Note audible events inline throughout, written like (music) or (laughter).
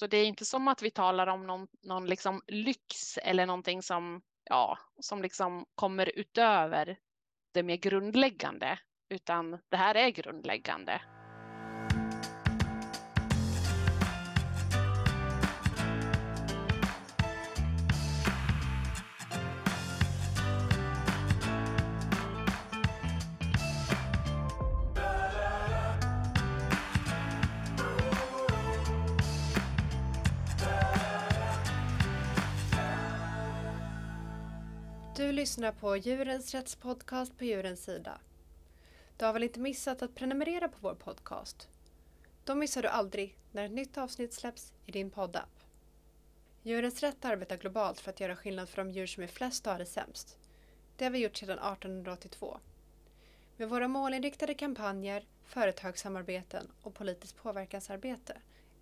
Så det är inte som att vi talar om någon, någon liksom lyx eller någonting som, ja, som liksom kommer utöver det mer grundläggande, utan det här är grundläggande. Du lyssnar på Djurens Rätts podcast på Djurens sida. Du har väl inte missat att prenumerera på vår podcast? Då missar du aldrig när ett nytt avsnitt släpps i din poddapp. Djurens Rätt arbetar globalt för att göra skillnad för de djur som är flest och har det sämst. Det har vi gjort sedan 1882. Med våra målinriktade kampanjer, företagssamarbeten och politiskt påverkansarbete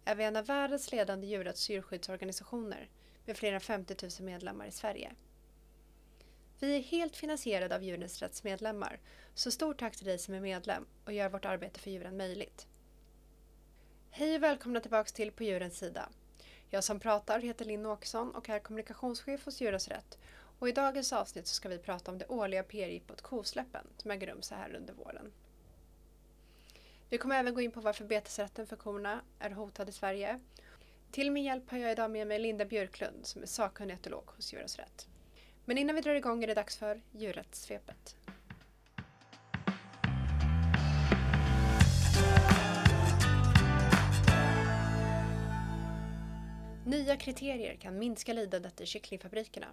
är vi en av världens ledande djurrätts och djurskyddsorganisationer med fler än 50 000 medlemmar i Sverige. Vi är helt finansierade av Djurens Rätts medlemmar, så stort tack till dig som är medlem och gör vårt arbete för djuren möjligt. Hej och välkomna tillbaka till På djurens sida. Jag som pratar heter Linn Åkesson och är kommunikationschef hos Djurens Rätt. Och i dagens avsnitt så ska vi prata om det årliga PR-jippot Kosläppen som äger rum så här under våren. Vi kommer även gå in på varför betesrätten för korna är hotad i Sverige. Till min hjälp har jag idag med mig Linda Björklund som är sakkunnig etolog hos Djurens Rätt. Men innan vi drar igång är det dags för djurrättssvepet. Nya kriterier kan minska lidandet i kycklingfabrikerna.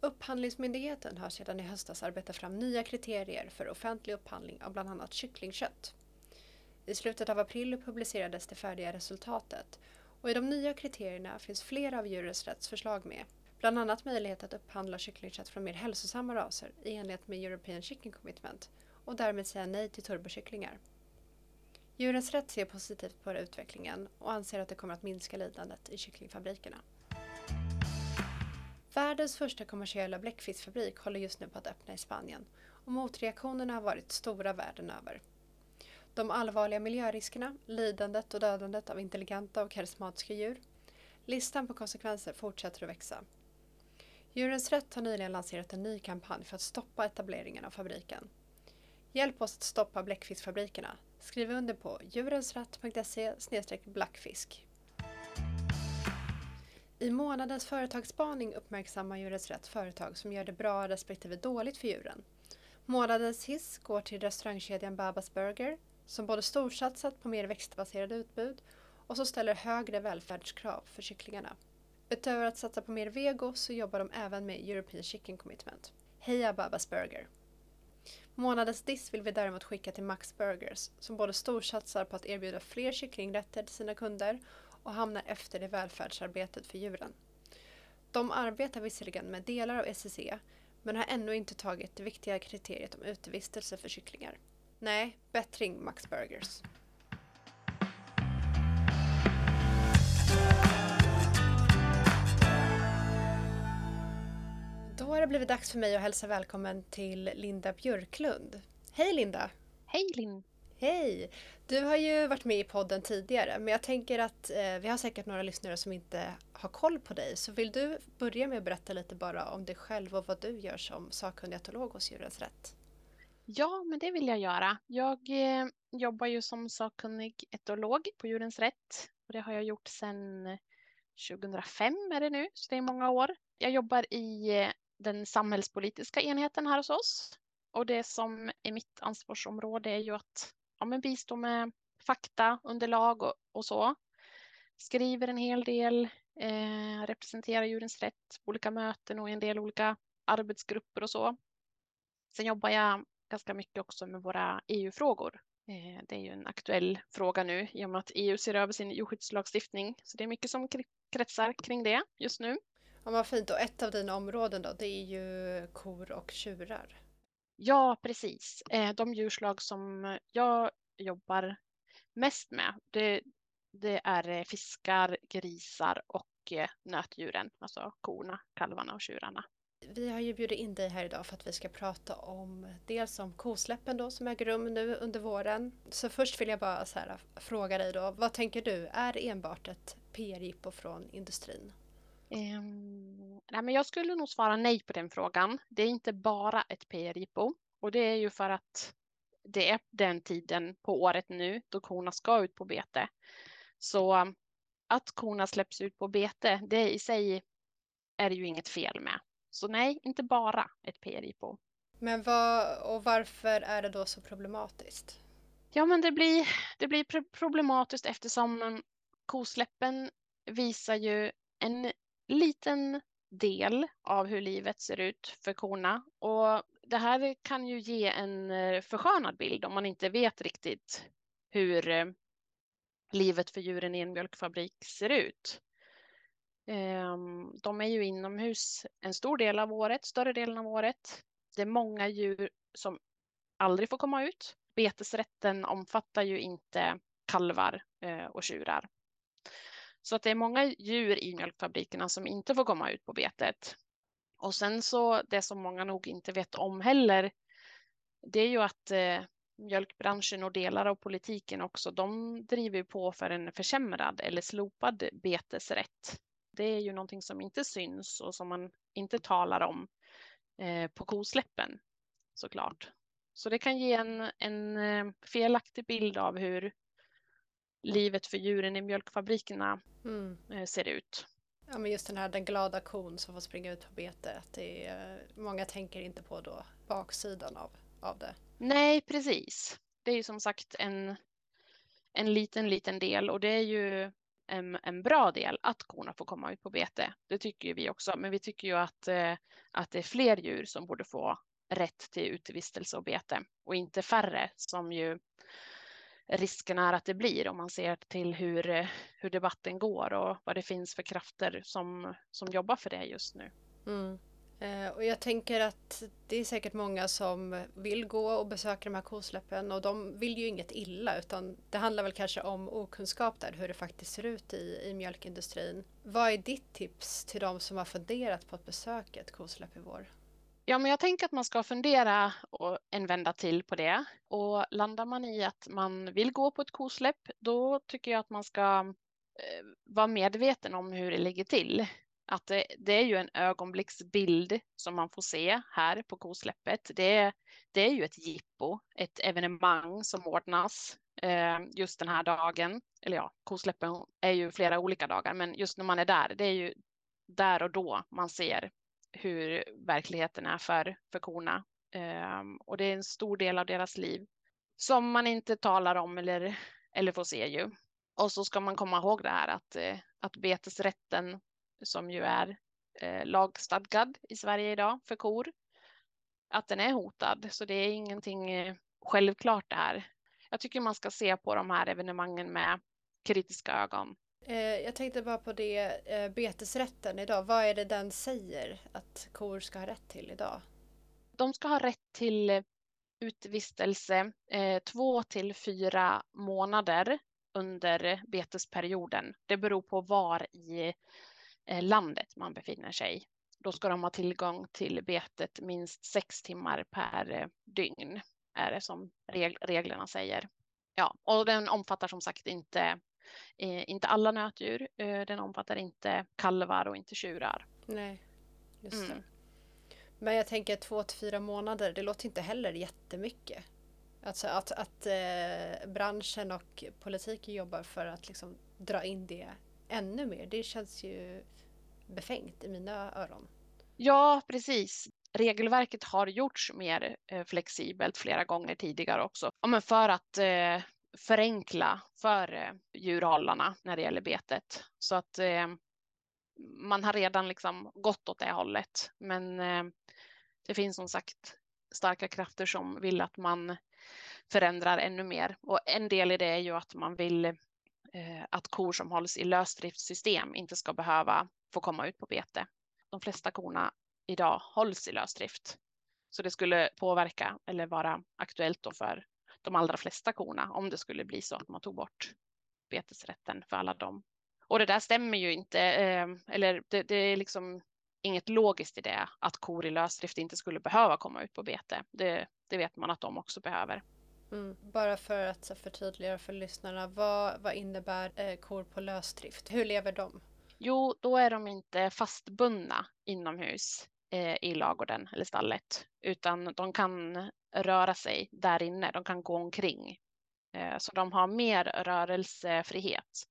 Upphandlingsmyndigheten har sedan i höstas arbetat fram nya kriterier för offentlig upphandling av bland annat kycklingkött. I slutet av april publicerades det färdiga resultatet och i de nya kriterierna finns flera av djurens rättsförslag med Bland annat möjlighet att upphandla kycklingkött från mer hälsosamma raser i enlighet med European Chicken Commitment och därmed säga nej till turbokycklingar. Djurens Rätt ser positivt på utvecklingen och anser att det kommer att minska lidandet i kycklingfabrikerna. Världens första kommersiella bläckfiskfabrik håller just nu på att öppna i Spanien och motreaktionerna har varit stora världen över. De allvarliga miljöriskerna, lidandet och dödandet av intelligenta och karismatiska djur. Listan på konsekvenser fortsätter att växa Djurens Rätt har nyligen lanserat en ny kampanj för att stoppa etableringen av fabriken. Hjälp oss att stoppa bläckfiskfabrikerna. Skriv under på djurensrätt.se blackfisk. I månadens företagsspaning uppmärksammar Djurens Rätt företag som gör det bra respektive dåligt för djuren. Månadens hiss går till restaurangkedjan Babas Burger som både storsatsat på mer växtbaserade utbud och som ställer högre välfärdskrav för kycklingarna. Utöver att satsa på mer vego så jobbar de även med European Chicken Commitment. Heja Babas Burger! Månadens diss vill vi däremot skicka till Max Burgers som både storsatsar på att erbjuda fler kycklingrätter till sina kunder och hamnar efter i välfärdsarbetet för djuren. De arbetar visserligen med delar av SEC men har ännu inte tagit det viktiga kriteriet om utevistelse för kycklingar. Nej, bättring Max Burgers! Då har det blivit dags för mig att hälsa välkommen till Linda Björklund. Hej Linda! Hej Linn! Hej! Du har ju varit med i podden tidigare men jag tänker att eh, vi har säkert några lyssnare som inte har koll på dig. Så vill du börja med att berätta lite bara om dig själv och vad du gör som sakkunnig etolog hos Djurens Rätt? Ja, men det vill jag göra. Jag eh, jobbar ju som sakkunnig etolog på Djurens Rätt och det har jag gjort sedan 2005 är det nu, så det är många år. Jag jobbar i eh, den samhällspolitiska enheten här hos oss. Och det som är mitt ansvarsområde är ju att ja, men bistå med fakta, underlag och, och så. Skriver en hel del, eh, representerar djurens rätt på olika möten och i en del olika arbetsgrupper och så. Sen jobbar jag ganska mycket också med våra EU-frågor. Eh, det är ju en aktuell fråga nu i och med att EU ser över sin djurskyddslagstiftning. Så det är mycket som kretsar kring det just nu. Ja, vad fint. Och ett av dina områden då, det är ju kor och tjurar. Ja, precis. Eh, de djurslag som jag jobbar mest med, det, det är fiskar, grisar och eh, nötdjuren, alltså korna, kalvarna och tjurarna. Vi har ju bjudit in dig här idag för att vi ska prata om dels om kosläppen då som äger rum nu under våren. Så först vill jag bara här, fråga dig då, vad tänker du, är enbart ett PR-jippo från industrin? Um, nej, men jag skulle nog svara nej på den frågan. Det är inte bara ett PR-jippo och det är ju för att det är den tiden på året nu då korna ska ut på bete. Så att korna släpps ut på bete, det i sig är det ju inget fel med. Så nej, inte bara ett PR-jippo. Men vad, och varför är det då så problematiskt? Ja, men det blir, det blir problematiskt eftersom kosläppen visar ju en liten del av hur livet ser ut för korna. Och det här kan ju ge en eh, förskönad bild om man inte vet riktigt hur eh, livet för djuren i en mjölkfabrik ser ut. Ehm, de är ju inomhus en stor del av året, större delen av året. Det är många djur som aldrig får komma ut. Betesrätten omfattar ju inte kalvar eh, och tjurar. Så att det är många djur i mjölkfabrikerna som inte får komma ut på betet. Och sen så det som många nog inte vet om heller, det är ju att eh, mjölkbranschen och delar av politiken också, de driver på för en försämrad eller slopad betesrätt. Det är ju någonting som inte syns och som man inte talar om eh, på kosläppen såklart. Så det kan ge en, en eh, felaktig bild av hur livet för djuren i mjölkfabrikerna mm. Eh, ser ut. Ja, men just den här den glada kon som får springa ut på bete. Det är, många tänker inte på då baksidan av, av det. Nej, precis. Det är ju som sagt en, en liten, liten del och det är ju en, en bra del att korna får komma ut på bete. Det tycker vi också, men vi tycker ju att, eh, att det är fler djur som borde få rätt till utevistelse och bete och inte färre som ju risken är att det blir om man ser till hur, eh, hur debatten går och vad det finns för krafter som, som jobbar för det just nu. Mm. Eh, och jag tänker att det är säkert många som vill gå och besöka de här kosläppen och de vill ju inget illa utan det handlar väl kanske om okunskap där hur det faktiskt ser ut i, i mjölkindustrin. Vad är ditt tips till de som har funderat på att besöka ett kosläpp i vår? Ja, men jag tänker att man ska fundera en vända till på det. Och landar man i att man vill gå på ett kosläpp, då tycker jag att man ska eh, vara medveten om hur det ligger till. Att det, det, är ju en ögonblicksbild som man får se här på kosläppet. Det, det är ju ett jippo, ett evenemang som ordnas eh, just den här dagen. Eller ja, kosläppen är ju flera olika dagar, men just när man är där, det är ju där och då man ser hur verkligheten är för, för korna. Um, och det är en stor del av deras liv som man inte talar om eller, eller får se ju. Och så ska man komma ihåg det här att, eh, att betesrätten som ju är eh, lagstadgad i Sverige idag för kor, att den är hotad. Så det är ingenting eh, självklart det här. Jag tycker man ska se på de här evenemangen med kritiska ögon. Eh, jag tänkte bara på det, eh, betesrätten idag. Vad är det den säger att kor ska ha rätt till idag? De ska ha rätt till utvistelse eh, två till fyra månader under betesperioden. Det beror på var i eh, landet man befinner sig. Då ska de ha tillgång till betet minst sex timmar per eh, dygn, är det som reglerna säger. Ja, och den omfattar som sagt inte eh, inte alla nötdjur. Eh, den omfattar inte kalvar och inte tjurar. Nej, just mm. det. Men jag tänker två till fyra månader, det låter inte heller jättemycket. Alltså att, att eh, branschen och politiken jobbar för att liksom dra in det ännu mer, det känns ju befängt i mina öron. Ja, precis. Regelverket har gjorts mer eh, flexibelt flera gånger tidigare också. Ja, men för att eh, förenkla för eh, djurhållarna när det gäller betet. Så att eh, man har redan liksom gått åt det hållet. Men eh, det finns som sagt starka krafter som vill att man förändrar ännu mer. Och en del i det är ju att man vill eh, att kor som hålls i lösdriftssystem inte ska behöva få komma ut på bete. De flesta korna idag hålls i lösdrift. Så det skulle påverka eller vara aktuellt då för de allra flesta korna om det skulle bli så att man tog bort betesrätten för alla dem. Och det där stämmer ju inte, eh, eller det, det, är liksom inget logiskt i det att kor i lösdrift inte skulle behöva komma ut på bete. Det, det vet man att de också behöver. Mm. Bara för att förtydliga för lyssnarna, vad, vad innebär eh, kor på lösdrift? Hur lever de? Jo, då är de inte fastbundna inomhus eh, i lagården eller stallet, utan de kan röra sig där inne. De kan gå omkring. Eh, så de har mer rörelsefrihet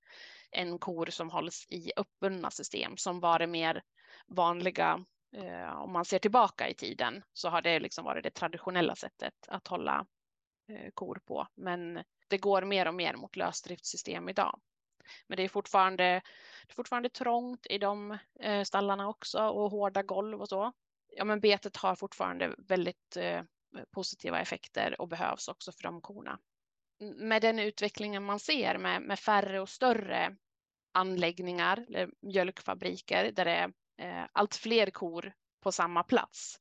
än kor som hålls i uppbundna system som var det mer vanliga eh, om man ser tillbaka i tiden så har det liksom varit det traditionella sättet att hålla eh, kor på. Men det går mer och mer mot lösdriftssystem idag. Men det är fortfarande, det är fortfarande trångt i de stallarna också och hårda golv och så. Ja, men betet har fortfarande väldigt positiva effekter och behövs också för de korna. Med den utvecklingen man ser med, med färre och större anläggningar eller mjölkfabriker där det är eh, allt fler kor på samma plats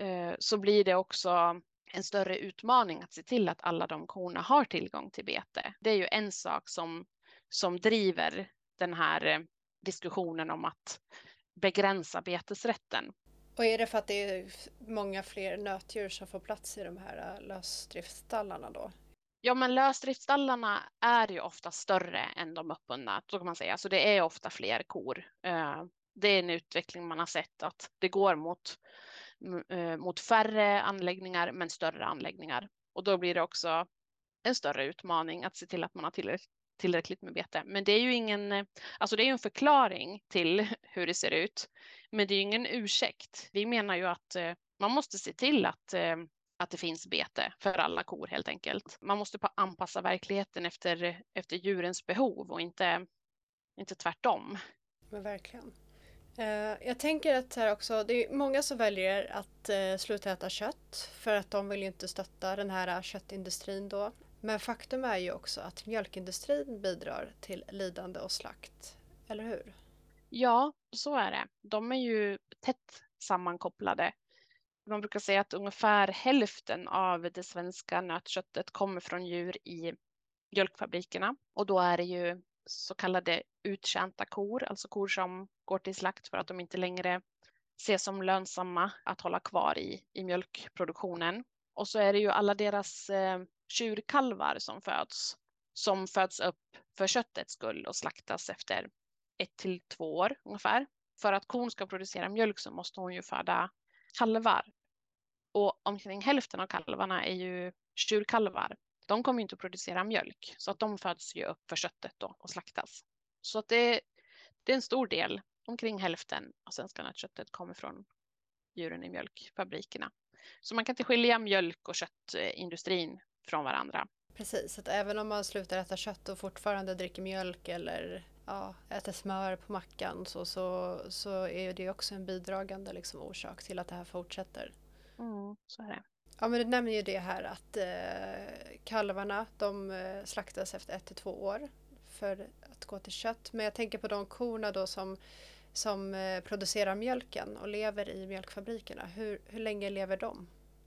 eh, så blir det också en större utmaning att se till att alla de korna har tillgång till bete. Det är ju en sak som, som driver den här eh, diskussionen om att begränsa betesrätten. Och är det för att det är många fler nötdjur som får plats i de här äh, lösdriftsstallarna då? Ja, men lösdriftsstallarna är ju ofta större än de uppbundna, så kan man säga. Så det är ofta fler kor. Eh, det är en utveckling man har sett att det går mot, eh, mot färre anläggningar, men större anläggningar. Och då blir det också en större utmaning att se till att man har tillräckligt tillräckligt med bete. Men det är ju ingen, alltså det är en förklaring till (laughs) hur det ser ut. Men det är ju ingen ursäkt. Vi menar ju att eh, man måste se till att eh, att det finns bete för alla kor helt enkelt. Man måste anpassa verkligheten efter, efter djurens behov och inte, inte tvärtom. Men verkligen. Eh, jag tänker att här också, det är många som väljer att sluta äta kött för att de vill ju inte stötta den här köttindustrin då. Men faktum är ju också att mjölkindustrin bidrar till lidande och slakt, eller hur? Ja, så är det. De är ju tätt sammankopplade man brukar säga att ungefär hälften av det svenska nötköttet kommer från djur i mjölkfabrikerna och då är det ju så kallade uttjänta kor, alltså kor som går till slakt för att de inte längre ses som lönsamma att hålla kvar i, i mjölkproduktionen. Och så är det ju alla deras eh, tjurkalvar som föds, som föds upp för köttets skull och slaktas efter ett till två år ungefär. För att kon ska producera mjölk så måste hon ju föda kalvar. Och omkring hälften av kalvarna är ju tjurkalvar. De kommer inte att producera mjölk så att de föds ju upp för köttet då och slaktas. Så att det, det är en stor del, omkring hälften av svenska nötköttet kommer från djuren i mjölkfabrikerna. Så man kan inte skilja mjölk och köttindustrin från varandra. Precis, att även om man slutar äta kött och fortfarande dricker mjölk eller ja, äter smör på mackan så, så, så är det också en bidragande liksom, orsak till att det här fortsätter. Mm, så är det. Ja men du nämner ju det här att eh, kalvarna de eh, slaktas efter ett till två år för att gå till kött. Men jag tänker på de korna då som, som eh, producerar mjölken och lever i mjölkfabrikerna. Hur, hur länge lever de?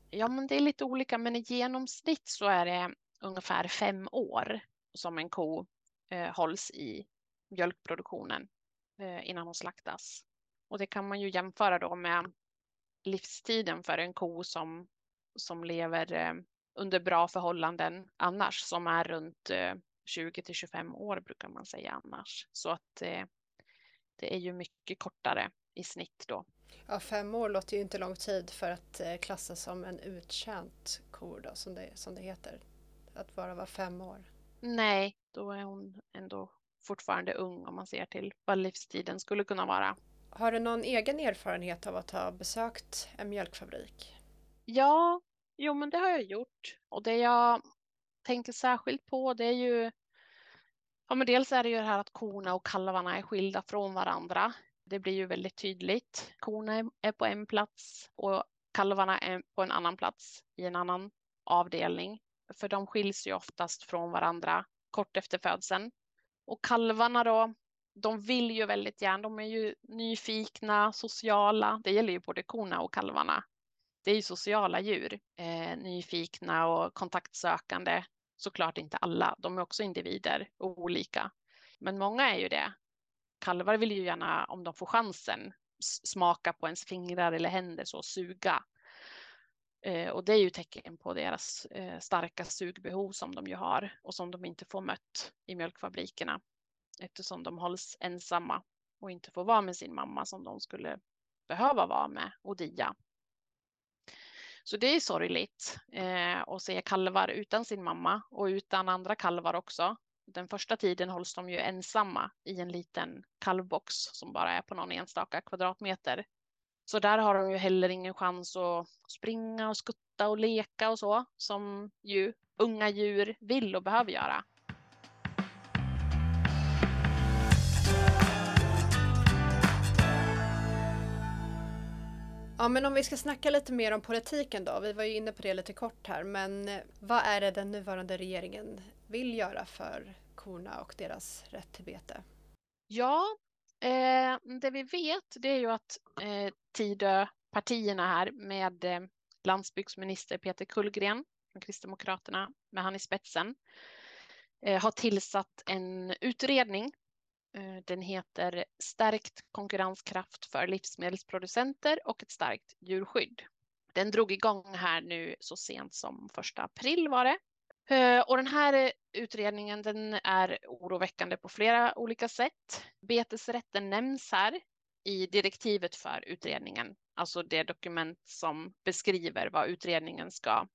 Ja men det är lite olika men i genomsnitt så är det ungefär fem år som en ko eh, hålls i mjölkproduktionen eh, innan hon slaktas. Och det kan man ju jämföra då med livstiden för en ko som, som lever eh, under bra förhållanden annars, som är runt eh, 20 till 25 år brukar man säga annars. Så att eh, det är ju mycket kortare i snitt då. Ja, fem år låter ju inte lång tid för att klassas som en uttjänt ko då, som det, som det heter. Att bara vara fem år. Nej, då är hon ändå fortfarande ung om man ser till vad livstiden skulle kunna vara. Har du någon egen erfarenhet av att ha besökt en mjölkfabrik? Ja, jo men det har jag gjort. Och det jag tänker särskilt på det är ju Ja, men dels är det ju det här att korna och kalvarna är skilda från varandra. Det blir ju väldigt tydligt. Korna är på en plats och kalvarna är på en annan plats i en annan avdelning. För de skiljs ju oftast från varandra kort efter födseln. Och kalvarna då, de vill ju väldigt gärna, de är ju nyfikna, sociala. Det gäller ju både korna och kalvarna. Det är ju sociala djur, eh, nyfikna och kontaktsökande. Såklart inte alla, de är också individer och olika. Men många är ju det. Kalvar vill ju gärna, om de får chansen, smaka på ens fingrar eller händer, så suga. Eh, och det är ju tecken på deras eh, starka sugbehov som de ju har och som de inte får mött i mjölkfabrikerna eftersom de hålls ensamma och inte får vara med sin mamma som de skulle behöva vara med och dia. Så det är sorgligt eh, att se kalvar utan sin mamma och utan andra kalvar också. Den första tiden hålls de ju ensamma i en liten kalvbox som bara är på någon enstaka kvadratmeter. Så där har de ju heller ingen chans att springa och skutta och leka och så som ju unga djur vill och behöver göra. Ja, men om vi ska snacka lite mer om politiken då. Vi var ju inne på det lite kort här, men eh, vad är det den nuvarande regeringen vill göra för korna och deras rätt till bete? Ja, eh, det vi vet det är ju att eh, Tidöpartierna här med eh, landsbygdsminister Peter Kullgren från Kristdemokraterna med han i spetsen eh, har tillsatt en utredning Eh, den heter Stärkt konkurrenskraft för livsmedelsproducenter och ett starkt djurskydd. Den drog igång här nu så sent som första april var det. Eh, och den här utredningen den är oroväckande på flera olika sätt. Betesrätten nämns här i direktivet för utredningen, alltså det dokument som beskriver vad utredningen ska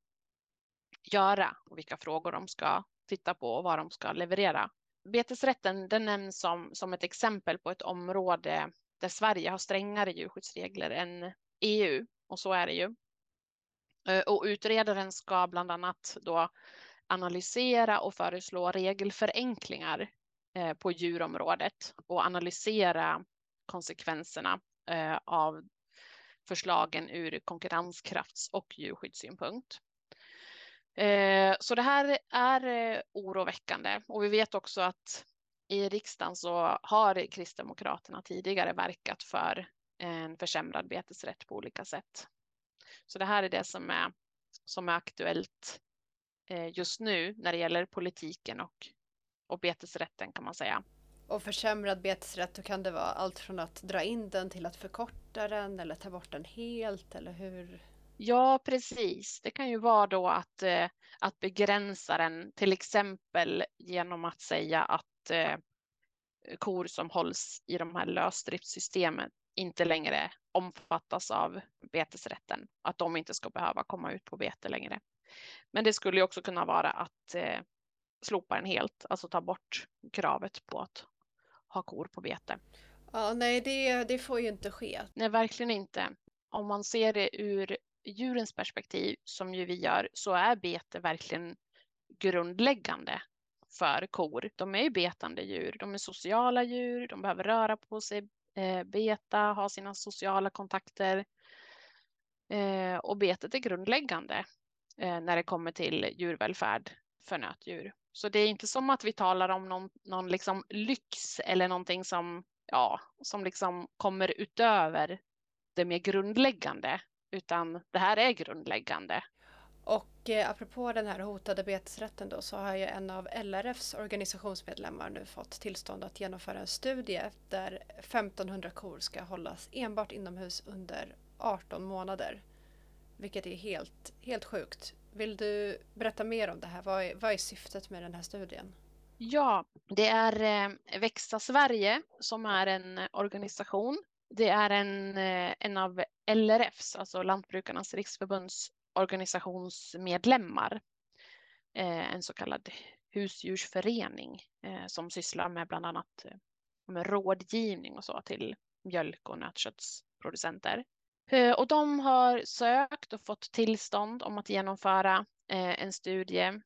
göra och vilka frågor de ska titta på och vad de ska leverera betesrätten den nämns som, som ett exempel på ett område där Sverige har strängare djurskyddsregler än EU och så är det ju. Eh, och utredaren ska bland annat då analysera och föreslå regelförenklingar eh, på djurområdet och analysera konsekvenserna eh, av förslagen ur konkurrenskrafts och djurskyddssynpunkt. Eh, så det här är eh, oroväckande och vi vet också att i riksdagen så har Kristdemokraterna tidigare verkat för en försämrad betesrätt på olika sätt. Så det här är det som är, som är aktuellt eh, just nu när det gäller politiken och, och betesrätten kan man säga. Och försämrad betesrätt, då kan det vara allt från att dra in den till att förkorta den eller ta bort den helt eller hur? Ja, precis. Det kan ju vara då att, eh, att begränsa den, till exempel genom att säga att eh, kor som hålls i de här lösdriftssystemen inte längre omfattas av betesrätten, att de inte ska behöva komma ut på bete längre. Men det skulle också kunna vara att eh, slopa den helt, alltså ta bort kravet på att ha kor på bete. Ja, nej, det, det får ju inte ske. Nej, verkligen inte. Om man ser det ur djurens perspektiv, som ju vi gör, så är bete verkligen grundläggande för kor. De är ju betande djur, de är sociala djur, de behöver röra på sig, eh, beta, ha sina sociala kontakter. Eh, och betet är grundläggande eh, när det kommer till djurvälfärd för nötdjur. Så det är inte som att vi talar om någon, någon liksom lyx eller någonting som, ja, som liksom kommer utöver det mer grundläggande utan det här är grundläggande. Och eh, apropå den här hotade betesrätten då så har ju en av LRFs organisationsmedlemmar nu fått tillstånd att genomföra en studie där 1500 kor ska hållas enbart inomhus under 18 månader. Vilket är helt, helt sjukt. Vill du berätta mer om det här? Vad är, vad är syftet med den här studien? Ja, det är eh, Växa Sverige som är en organisation det är en, eh, en av LRFs, alltså Lantbrukarnas riksförbunds organisationsmedlemmar. Eh, en så kallad husdjursförening eh, som sysslar med bland annat med rådgivning och så till mjölk och nötköttsproducenter. Och de har sökt och fått tillstånd om att genomföra en studie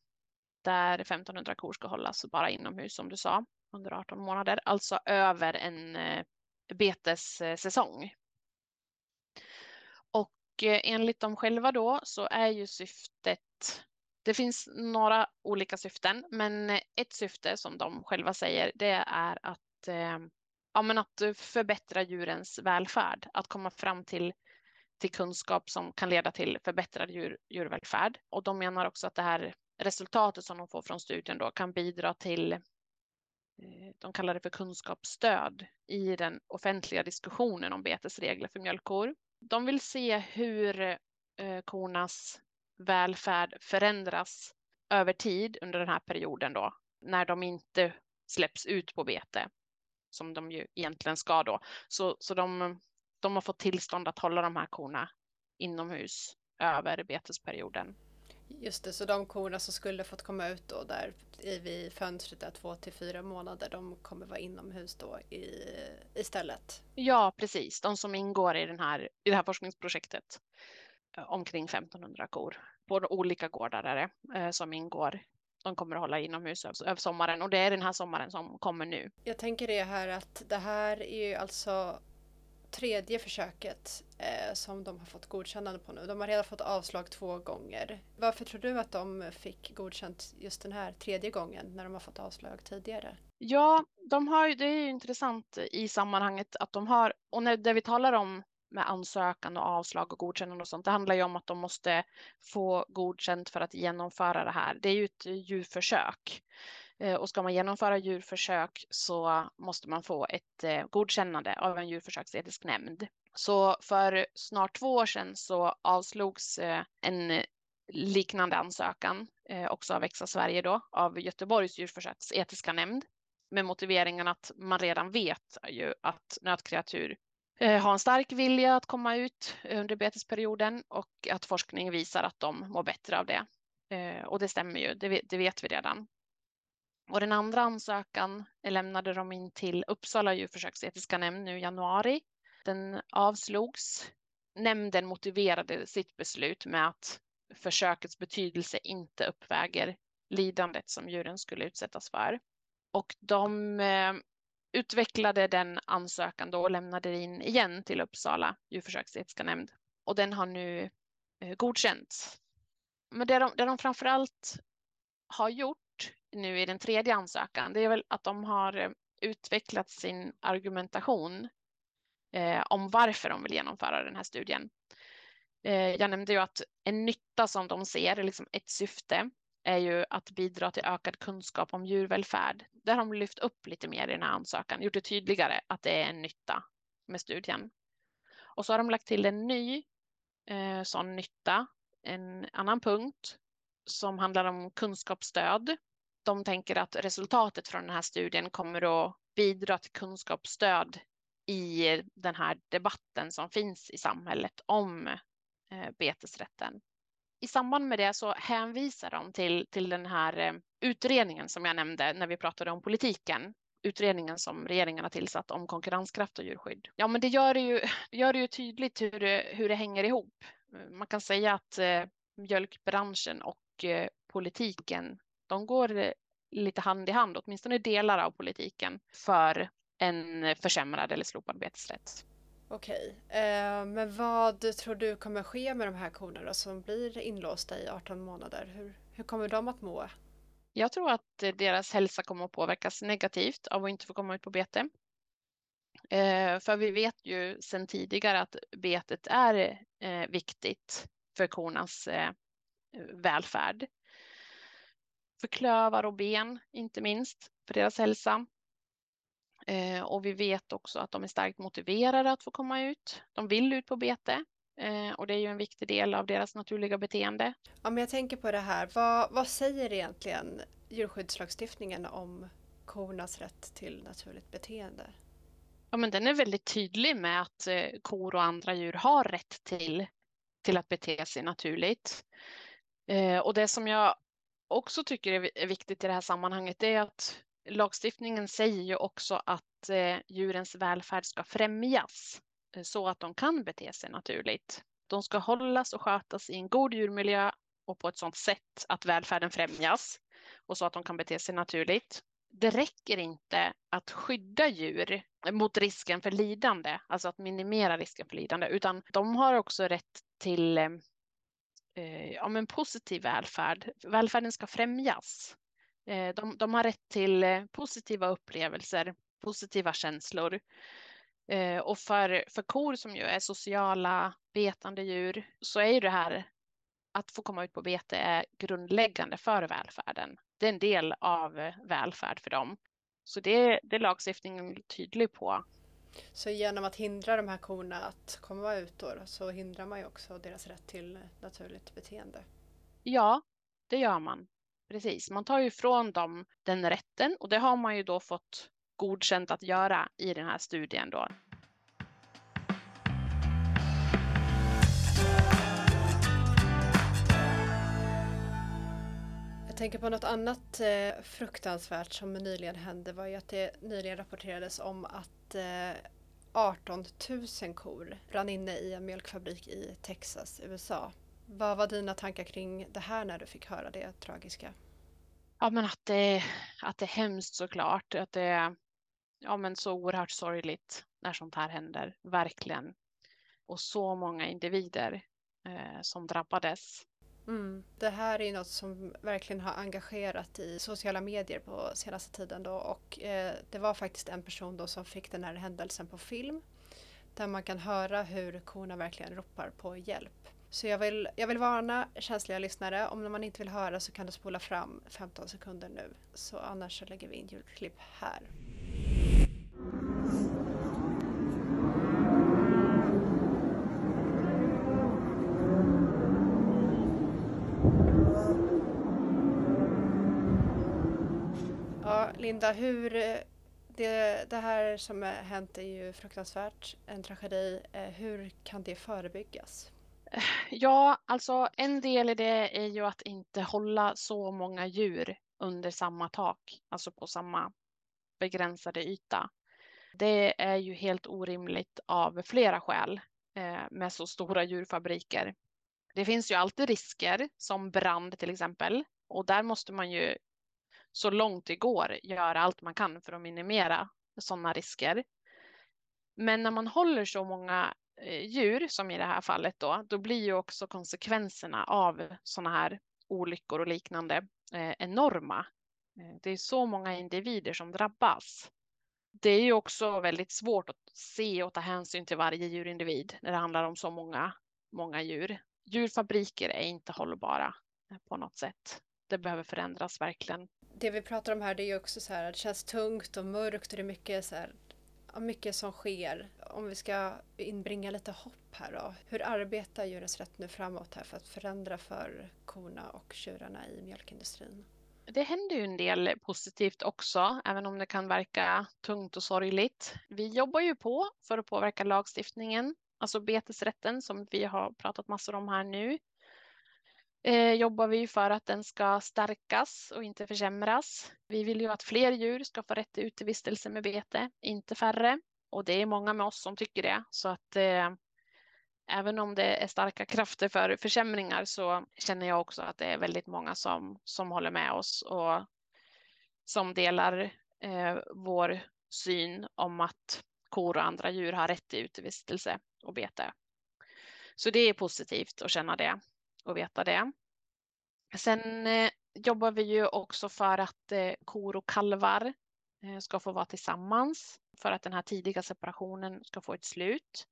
där 1500 kor ska hållas bara inomhus som du sa under 18 månader, alltså över en betessäsong. Och eh, enligt dem själva då så är ju syftet, det finns några olika syften, men eh, ett syfte som de själva säger det är att, eh, ja, men att förbättra djurens välfärd, att komma fram till till kunskap som kan leda till förbättrad djur, djurvälfärd. Och de menar också att det här resultatet som de får från studien då kan bidra till Eh, de kallar det för kunskapsstöd i den offentliga diskussionen om betesregler för mjölkkor. De vill se hur eh, kornas välfärd förändras över tid under den här perioden då, när de inte släpps ut på bete, som de ju egentligen ska då. Så, så de, de har fått tillstånd att hålla de här korna inomhus över betesperioden. Just det, så de korna som skulle fått komma ut då där vid fönstret där två till fyra månader, de kommer vara inomhus då i, istället? Ja, precis. De som ingår i, den här, i det här forskningsprojektet. Eh, omkring 1500 kor på olika gårdar är det, eh, som ingår. De kommer att hålla inomhus över sommaren och det är den här sommaren som kommer nu. Jag tänker det här att det här är ju alltså tredje försöket eh, som de har fått godkännande på nu. De har redan fått avslag två gånger. Varför tror du att de fick godkänt just den här tredje gången när de har fått avslag tidigare? Ja, de har, det är ju intressant i sammanhanget att de har, och när det vi talar om med ansökan och avslag och godkännande och sånt. Det handlar ju om att de måste få godkänt för att genomföra det här. Det är ju ett djurförsök Eh, och ska man genomföra djurförsök så måste man få ett eh, godkännande av en djurförsöksetisk nämnd. Så för snart två år sedan så avslogs eh, en liknande ansökan också av Växa Sverige då av Göteborgs djurförsöksetiska nämnd med motiveringen att man redan vet ju att nötkreatur har en stark vilja att komma ut under betesperioden och att forskning visar att de mår bättre av det. Och det stämmer ju, det vet vi redan. Och den andra ansökan lämnade de in till Uppsala djurförsöksetiska nämnd nu i januari. Den avslogs. Nämnden motiverade sitt beslut med att försökets betydelse inte uppväger lidandet som djuren skulle utsättas för. Och de eh, utvecklade den ansökan då och lämnade in igen till Uppsala djurförsöksetiska nämnd och den har nu eh, godkänts. Men det de, det de framförallt har gjort nu i den tredje ansökan, det är väl att de har eh, utvecklat sin argumentation eh, om varför de vill genomföra den här studien. Eh, jag nämnde ju att en nytta som de ser, liksom ett syfte, är ju att bidra till ökad kunskap om djurvälfärd. Där har de lyft upp lite mer i den här ansökan, gjort det tydligare att det är en nytta med studien. Och så har de lagt till en ny eh, sån nytta, en annan punkt som handlar om kunskapsstöd. De tänker att resultatet från den här studien kommer att bidra till kunskapsstöd i den här debatten som finns i samhället om eh, betesrätten i samband med det så hänvisar de till, till den här eh, utredningen som jag nämnde när vi pratade om politiken. Utredningen som regeringen har tillsatt om konkurrenskraft och djurskydd. Ja, men det gör det ju, (laughs) gör det ju tydligt hur det, hur det hänger ihop. Man kan säga att eh, mjölkbranschen och eh, politiken, de går lite hand i hand, åtminstone delar av politiken, för en försämrad eller slopad betesrätt. Okej, eh, men vad tror du kommer ske med de här korna då, som blir inlåsta i 18 månader? Hur, hur kommer de att må? Jag tror att deras hälsa kommer att påverkas negativt av att inte få komma ut på bete. Eh, för vi vet ju sedan tidigare att betet är eh, viktigt för kornas eh, välfärd. För klövar och ben, inte minst, för deras hälsa. Eh, och vi vet också att de är starkt motiverade att få komma ut. De vill ut på bete eh, och det är ju en viktig del av deras naturliga beteende. Ja, men jag tänker på det här, vad, vad säger egentligen djurskyddslagstiftningen om kornas rätt till naturligt beteende? Ja, men den är väldigt tydlig med att eh, kor och andra djur har rätt till, till att bete sig naturligt. Eh, och det som jag också tycker är viktigt i det här sammanhanget är att lagstiftningen säger ju också att eh, djurens välfärd ska främjas eh, så att de kan bete sig naturligt. De ska hållas och skötas i en god djurmiljö och på ett sådant sätt att välfärden främjas och så att de kan bete sig naturligt. Det räcker inte att skydda djur mot risken för lidande, alltså att minimera risken för lidande, utan de har också rätt till eh, eh, ja, men positiv välfärd. Välfärden ska främjas. Eh, de, de har rätt till eh, positiva upplevelser, positiva känslor. Eh, och för, för kor som ju är sociala betande djur så är ju det här att få komma ut på bete är grundläggande för välfärden. Det är en del av eh, välfärd för dem. Så det, det är lagstiftningen tydlig på. Så genom att hindra de här korna att komma ut då, så hindrar man ju också deras rätt till naturligt beteende. Ja, det gör man. Precis, man tar ju ifrån dem den rätten och det har man ju då fått godkänt att göra i den här studien då. Jag tänker på något annat eh, fruktansvärt som nyligen hände var ju att det nyligen rapporterades om att eh, 18 000 kor brann inne i en mjölkfabrik i Texas, USA. Vad var dina tankar kring det här när du fick höra det tragiska? Ja, men att det, att det är hemskt såklart. Att det är ja, men så oerhört sorgligt när sånt här händer, verkligen. Och så många individer eh, som drabbades. Mm. Det här är något som verkligen har engagerat i sociala medier på senaste tiden då och eh, det var faktiskt en person då som fick den här händelsen på film där man kan höra hur korna verkligen ropar på hjälp. Så jag vill, jag vill varna känsliga lyssnare, om man inte vill höra så kan du spola fram 15 sekunder nu. Så annars så lägger vi in ljudklipp här. Ja, Linda, hur eh, det, det här som har hänt är ju fruktansvärt, en tragedi. Eh, hur kan det förebyggas? Eh, ja, alltså en del i det är ju att inte hålla så många djur under samma tak, alltså på samma begränsade yta. Det är ju helt orimligt av flera skäl med så stora djurfabriker. Det finns ju alltid risker som brand till exempel och där måste man ju så långt det går göra allt man kan för att minimera sådana risker. Men när man håller så många eh, djur som i det här fallet då, då blir ju också konsekvenserna av sådana här olyckor och liknande eh, enorma. Eh, det är så många individer som drabbas. Det är ju också väldigt svårt att se och ta hänsyn till varje djurindivid när det handlar om så många, många djur. Djurfabriker är inte hållbara eh, på något sätt. Det behöver förändras verkligen det vi pratar om här det är ju också så här, det känns tungt och mörkt och det är mycket så här, mycket som sker. Om vi ska inbringa lite hopp här då. Hur arbetar Djurens Rätt nu framåt här för att förändra för korna och tjurarna i mjölkindustrin? Det händer ju en del positivt också, även om det kan verka tungt och sorgligt. Vi jobbar ju på för att påverka lagstiftningen, alltså betesrätten som vi har pratat massor om här nu eh, jobbar vi för att den ska stärkas och inte försämras. Vi vill ju att fler djur ska få rätt till utevistelse med bete, inte färre. Och det är många med oss som tycker det. Så att eh, även om det är starka krafter för försämringar så känner jag också att det är väldigt många som, som håller med oss och som delar eh, vår syn om att kor och andra djur har rätt till utevistelse och bete. Så det är positivt att känna det och veta det. Sen eh, jobbar vi ju också för att eh, kor och kalvar eh, ska få vara tillsammans för att den här tidiga separationen ska få ett slut.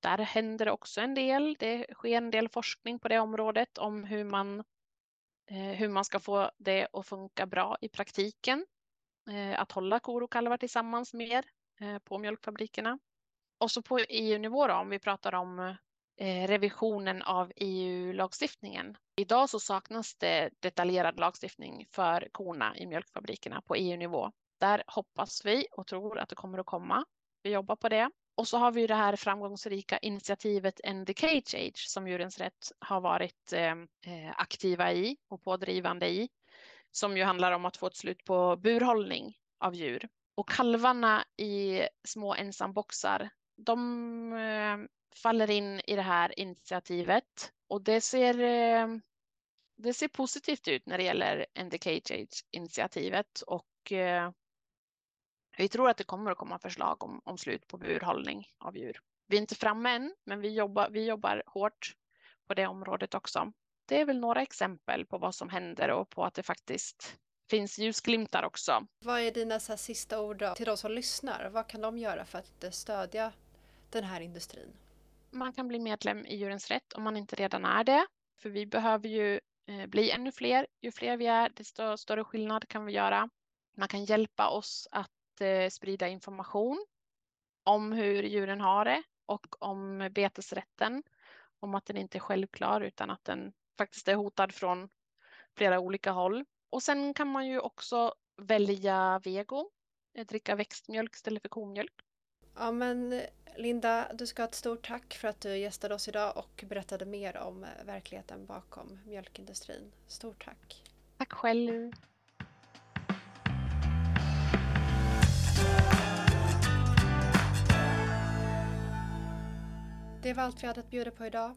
Där händer det också en del. Det sker en del forskning på det området om hur man, hur man ska få det att funka bra i praktiken. Att hålla kor och kalvar tillsammans mer på mjölkfabrikerna. Och så på EU-nivå då, om vi pratar om Eh, revisionen av EU-lagstiftningen. Idag så saknas det detaljerad lagstiftning för korna i mjölkfabrikerna på EU-nivå. Där hoppas vi och tror att det kommer att komma. Vi jobbar på det. Och så har vi det här framgångsrika initiativet End the Cage Age som Djurens Rätt har varit eh, eh, aktiva i och pådrivande i. Som ju handlar om att få ett slut på burhållning av djur. Och kalvarna i små ensamboxar, de eh, faller in i det här initiativet och det ser, eh, det ser positivt ut när det gäller End initiativet och eh, vi tror att det kommer att komma förslag om, om slut på burhållning av djur. Vi är inte framme än, men vi jobbar, vi jobbar hårt på det området också. Det är väl några exempel på vad som händer och på att det faktiskt finns ljusglimtar också. Vad är dina så sista ord då, till de som lyssnar? Vad kan de göra för att stödja den här industrin? Man kan bli medlem i Djurens Rätt om man inte redan är det. För vi behöver ju eh, bli ännu fler. Ju fler vi är, desto större skillnad kan vi göra. Man kan hjälpa oss att eh, sprida information om hur djuren har det och om betesrätten. Om att den inte är självklar utan att den faktiskt är hotad från flera olika håll. Och sen kan man ju också välja vego, eh, dricka växtmjölk istället för komjölk. Ja men Linda, du ska ha ett stort tack för att du gästade oss idag och berättade mer om eh, verkligheten bakom mjölkindustrin. Stort tack! Tack själv! Det var allt vi hade att bjuda på idag.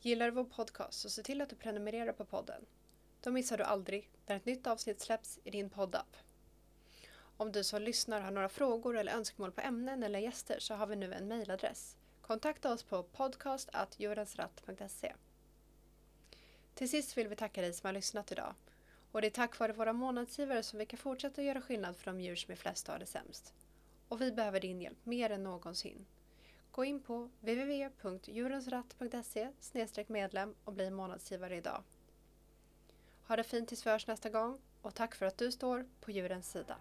Gillar du vår podcast så se till att du prenumererar på podden. Då missar du aldrig när ett nytt avsnitt släpps i din poddapp. Om du som lyssnar har några frågor eller önskemål på ämnen eller gäster så har vi nu en mejladress. Kontakta oss på podcast.djurensratt.se Till sist vill vi tacka dig som har lyssnat idag. Och det är tack vare våra månadsgivare som vi kan fortsätta göra skillnad för de djur som är flest har det sämst. Och vi behöver din hjälp mer än någonsin. Gå in på www.djurensratt.se medlem och bli månadsgivare idag. Ha det fint tills vi hörs nästa gång och tack för att du står på djurens sida.